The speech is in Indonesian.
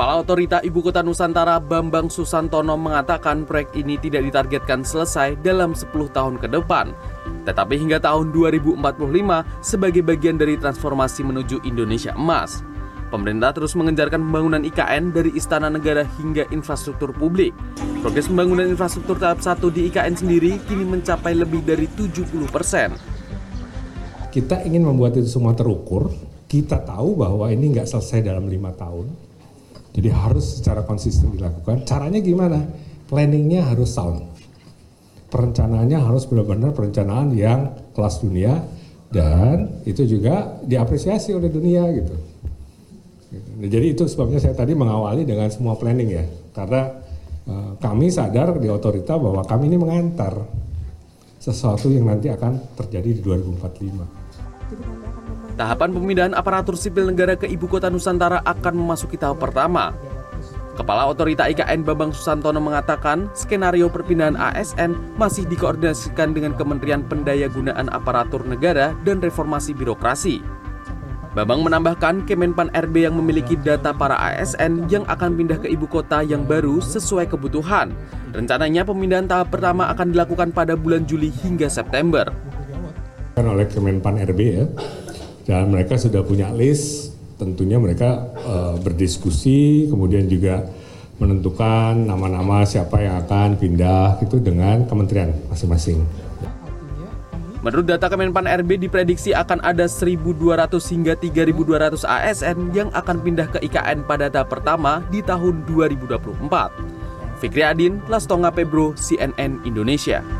Kepala Otorita Ibu Kota Nusantara Bambang Susantono mengatakan proyek ini tidak ditargetkan selesai dalam 10 tahun ke depan, tetapi hingga tahun 2045 sebagai bagian dari transformasi menuju Indonesia Emas. Pemerintah terus mengejarkan pembangunan IKN dari istana negara hingga infrastruktur publik. Progres pembangunan infrastruktur tahap 1 di IKN sendiri kini mencapai lebih dari 70 persen. Kita ingin membuat itu semua terukur, kita tahu bahwa ini nggak selesai dalam lima tahun, jadi harus secara konsisten dilakukan. Caranya gimana? Planningnya harus sound. Perencanaannya harus benar-benar perencanaan yang kelas dunia dan itu juga diapresiasi oleh dunia gitu. Nah, jadi itu sebabnya saya tadi mengawali dengan semua planning ya, karena uh, kami sadar di otorita bahwa kami ini mengantar sesuatu yang nanti akan terjadi di 2045. Tahapan pemindahan aparatur sipil negara ke ibu kota Nusantara akan memasuki tahap pertama. Kepala Otorita IKN Bambang Susantono mengatakan skenario perpindahan ASN masih dikoordinasikan dengan Kementerian Pendayagunaan Aparatur Negara dan Reformasi Birokrasi. Bambang menambahkan Kemenpan RB yang memiliki data para ASN yang akan pindah ke ibu kota yang baru sesuai kebutuhan. Rencananya pemindahan tahap pertama akan dilakukan pada bulan Juli hingga September. Oleh Kemenpan RB ya, dan mereka sudah punya list tentunya mereka uh, berdiskusi kemudian juga menentukan nama-nama siapa yang akan pindah itu dengan kementerian masing-masing. Menurut data Kemenpan RB diprediksi akan ada 1.200 hingga 3.200 ASN yang akan pindah ke IKN pada tahap pertama di tahun 2024. Fikri Adin, Lastonga Pebro, CNN Indonesia.